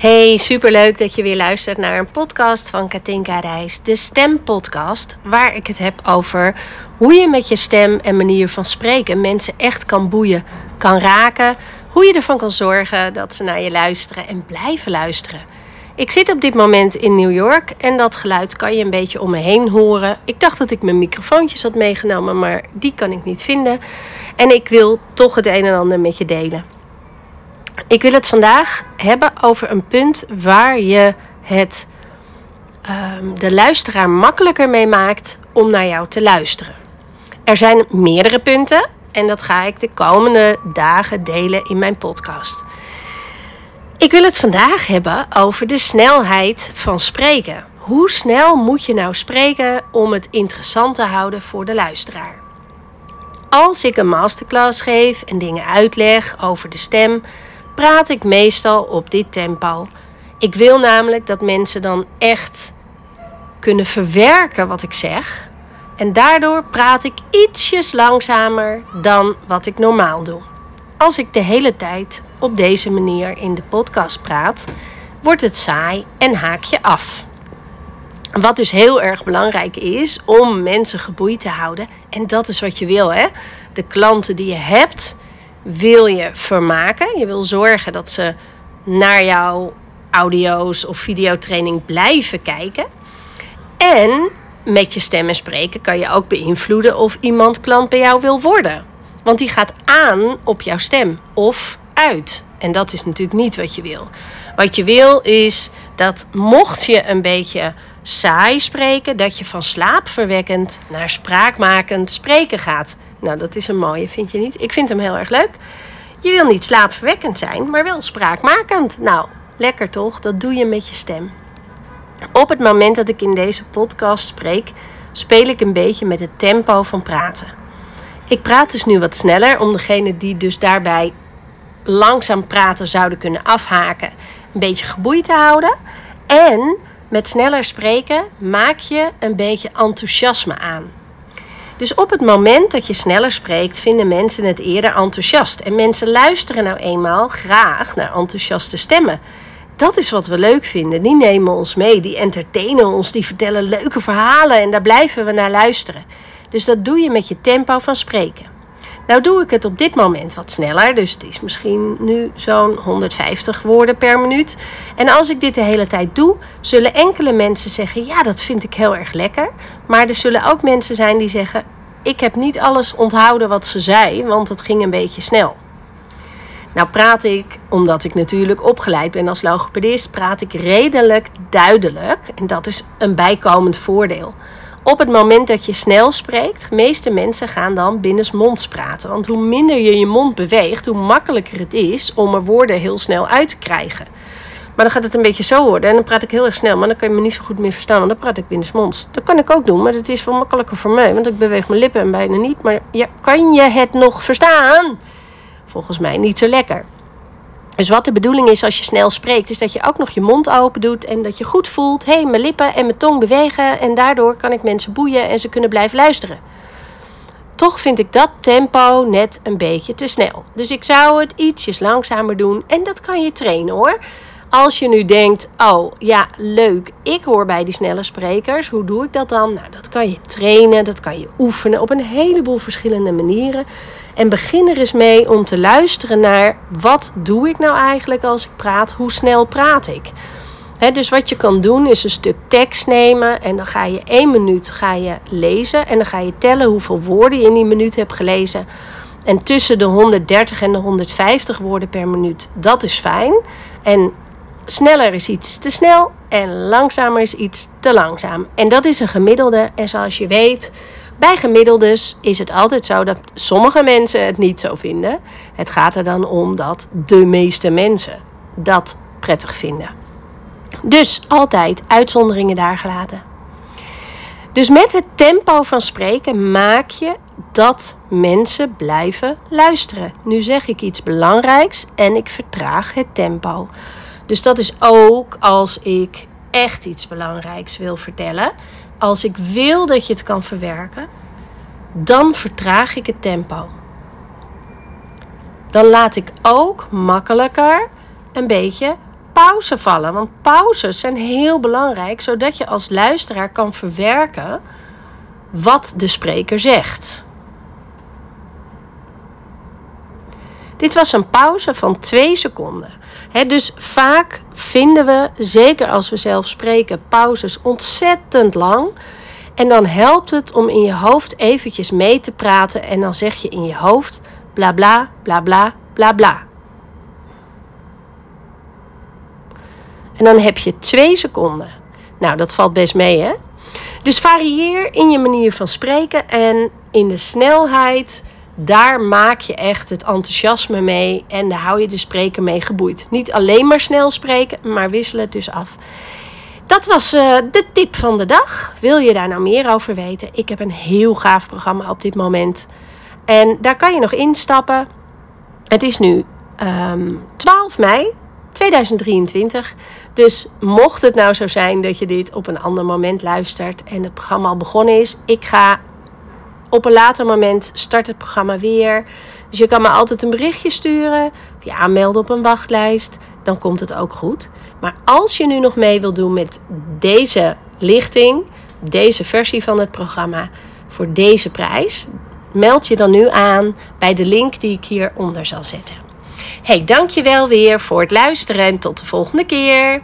Hey, superleuk dat je weer luistert naar een podcast van Katinka Reis, de stempodcast, waar ik het heb over hoe je met je stem en manier van spreken mensen echt kan boeien, kan raken, hoe je ervan kan zorgen dat ze naar je luisteren en blijven luisteren. Ik zit op dit moment in New York en dat geluid kan je een beetje om me heen horen. Ik dacht dat ik mijn microfoontjes had meegenomen, maar die kan ik niet vinden. En ik wil toch het een en ander met je delen. Ik wil het vandaag hebben over een punt waar je het um, de luisteraar makkelijker mee maakt om naar jou te luisteren. Er zijn meerdere punten en dat ga ik de komende dagen delen in mijn podcast. Ik wil het vandaag hebben over de snelheid van spreken. Hoe snel moet je nou spreken om het interessant te houden voor de luisteraar? Als ik een masterclass geef en dingen uitleg over de stem, praat ik meestal op dit tempo. Ik wil namelijk dat mensen dan echt kunnen verwerken wat ik zeg. En daardoor praat ik ietsjes langzamer dan wat ik normaal doe. Als ik de hele tijd op deze manier in de podcast praat, wordt het saai en haak je af. Wat dus heel erg belangrijk is om mensen geboeid te houden. En dat is wat je wil, hè? De klanten die je hebt, wil je vermaken. Je wil zorgen dat ze naar jouw audio's of videotraining blijven kijken. En met je stem en spreken kan je ook beïnvloeden of iemand klant bij jou wil worden. Want die gaat aan op jouw stem of uit. En dat is natuurlijk niet wat je wil. Wat je wil is dat mocht je een beetje saai spreken, dat je van slaapverwekkend naar spraakmakend spreken gaat. Nou, dat is een mooie, vind je niet? Ik vind hem heel erg leuk. Je wil niet slaapverwekkend zijn, maar wel spraakmakend. Nou, lekker toch? Dat doe je met je stem. Op het moment dat ik in deze podcast spreek, speel ik een beetje met het tempo van praten. Ik praat dus nu wat sneller om degene die dus daarbij langzaam praten zouden kunnen afhaken, een beetje geboeid te houden. En met sneller spreken maak je een beetje enthousiasme aan. Dus op het moment dat je sneller spreekt, vinden mensen het eerder enthousiast. En mensen luisteren nou eenmaal graag naar enthousiaste stemmen. Dat is wat we leuk vinden. Die nemen ons mee, die entertainen ons, die vertellen leuke verhalen en daar blijven we naar luisteren. Dus dat doe je met je tempo van spreken. Nou doe ik het op dit moment wat sneller, dus het is misschien nu zo'n 150 woorden per minuut. En als ik dit de hele tijd doe, zullen enkele mensen zeggen: Ja, dat vind ik heel erg lekker. Maar er zullen ook mensen zijn die zeggen: Ik heb niet alles onthouden wat ze zei, want het ging een beetje snel. Nou praat ik, omdat ik natuurlijk opgeleid ben als logopedist, praat ik redelijk duidelijk. En dat is een bijkomend voordeel op het moment dat je snel spreekt, de meeste mensen gaan dan binnensmonds praten. Want hoe minder je je mond beweegt, hoe makkelijker het is om er woorden heel snel uit te krijgen. Maar dan gaat het een beetje zo worden en dan praat ik heel erg snel, maar dan kan je me niet zo goed meer verstaan, want dan praat ik binnensmonds. Dat kan ik ook doen, maar het is veel makkelijker voor mij, want ik beweeg mijn lippen en bijna niet. Maar ja, kan je het nog verstaan? Volgens mij niet zo lekker. Dus wat de bedoeling is als je snel spreekt, is dat je ook nog je mond open doet en dat je goed voelt: hé, hey, mijn lippen en mijn tong bewegen en daardoor kan ik mensen boeien en ze kunnen blijven luisteren. Toch vind ik dat tempo net een beetje te snel. Dus ik zou het ietsjes langzamer doen en dat kan je trainen hoor. Als je nu denkt, oh ja, leuk, ik hoor bij die snelle sprekers. Hoe doe ik dat dan? Nou, dat kan je trainen, dat kan je oefenen op een heleboel verschillende manieren. En begin er eens mee om te luisteren naar wat doe ik nou eigenlijk als ik praat? Hoe snel praat ik? dus wat je kan doen is een stuk tekst nemen en dan ga je één minuut ga je lezen en dan ga je tellen hoeveel woorden je in die minuut hebt gelezen. En tussen de 130 en de 150 woorden per minuut, dat is fijn. En sneller is iets te snel en langzamer is iets te langzaam. En dat is een gemiddelde. En zoals je weet, bij gemiddeldes is het altijd zo dat sommige mensen het niet zo vinden. Het gaat er dan om dat de meeste mensen dat prettig vinden. Dus altijd uitzonderingen daar gelaten. Dus met het tempo van spreken maak je dat mensen blijven luisteren. Nu zeg ik iets belangrijks en ik vertraag het tempo. Dus dat is ook als ik echt iets belangrijks wil vertellen. Als ik wil dat je het kan verwerken, dan vertraag ik het tempo. Dan laat ik ook makkelijker een beetje pauze vallen. Want pauzes zijn heel belangrijk, zodat je als luisteraar kan verwerken wat de spreker zegt. Dit was een pauze van twee seconden. dus vaak vinden we, zeker als we zelf spreken, pauzes ontzettend lang. En dan helpt het om in je hoofd eventjes mee te praten. En dan zeg je in je hoofd bla bla bla bla bla bla. En dan heb je twee seconden. Nou, dat valt best mee, hè? Dus varieer in je manier van spreken en in de snelheid. Daar maak je echt het enthousiasme mee en daar hou je de spreker mee geboeid. Niet alleen maar snel spreken, maar wissel het dus af. Dat was uh, de tip van de dag. Wil je daar nou meer over weten? Ik heb een heel gaaf programma op dit moment. En daar kan je nog instappen. Het is nu um, ehm, 12 mei 2023. Dus mocht het nou zo zijn dat je dit op een ander moment luistert en het programma al begonnen is, ik ga op een later moment start het programma weer. Dus je kan me altijd een berichtje sturen of je aanmelden op een wachtlijst. Dan komt het ook goed. Maar als je nu nog mee wilt doen met deze lichting, deze versie van het programma, voor deze prijs, meld je dan nu aan bij de link die ik hieronder zal zetten. Hey, dankjewel weer voor het luisteren en tot de volgende keer.